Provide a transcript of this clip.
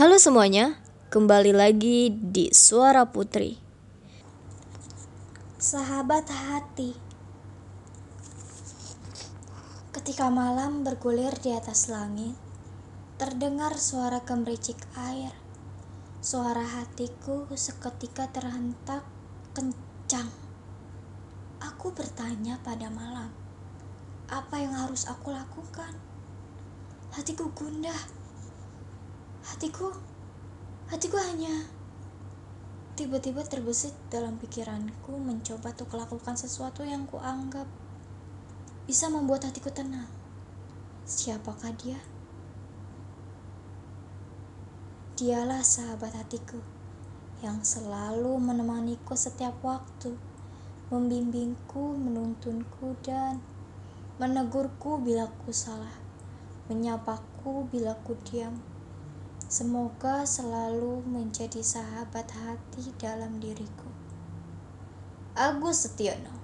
Halo semuanya, kembali lagi di Suara Putri. Sahabat hati Ketika malam bergulir di atas langit Terdengar suara gemericik air Suara hatiku seketika terhentak kencang Aku bertanya pada malam Apa yang harus aku lakukan? Hatiku gundah Hatiku Hatiku hanya Tiba-tiba terbesit dalam pikiranku mencoba untuk melakukan sesuatu yang kuanggap bisa membuat hatiku tenang. Siapakah dia? Dialah sahabat hatiku yang selalu menemaniku setiap waktu, membimbingku, menuntunku, dan menegurku bila ku salah, menyapaku bila ku diam. Semoga selalu menjadi sahabat hati dalam diriku. Agus Setiono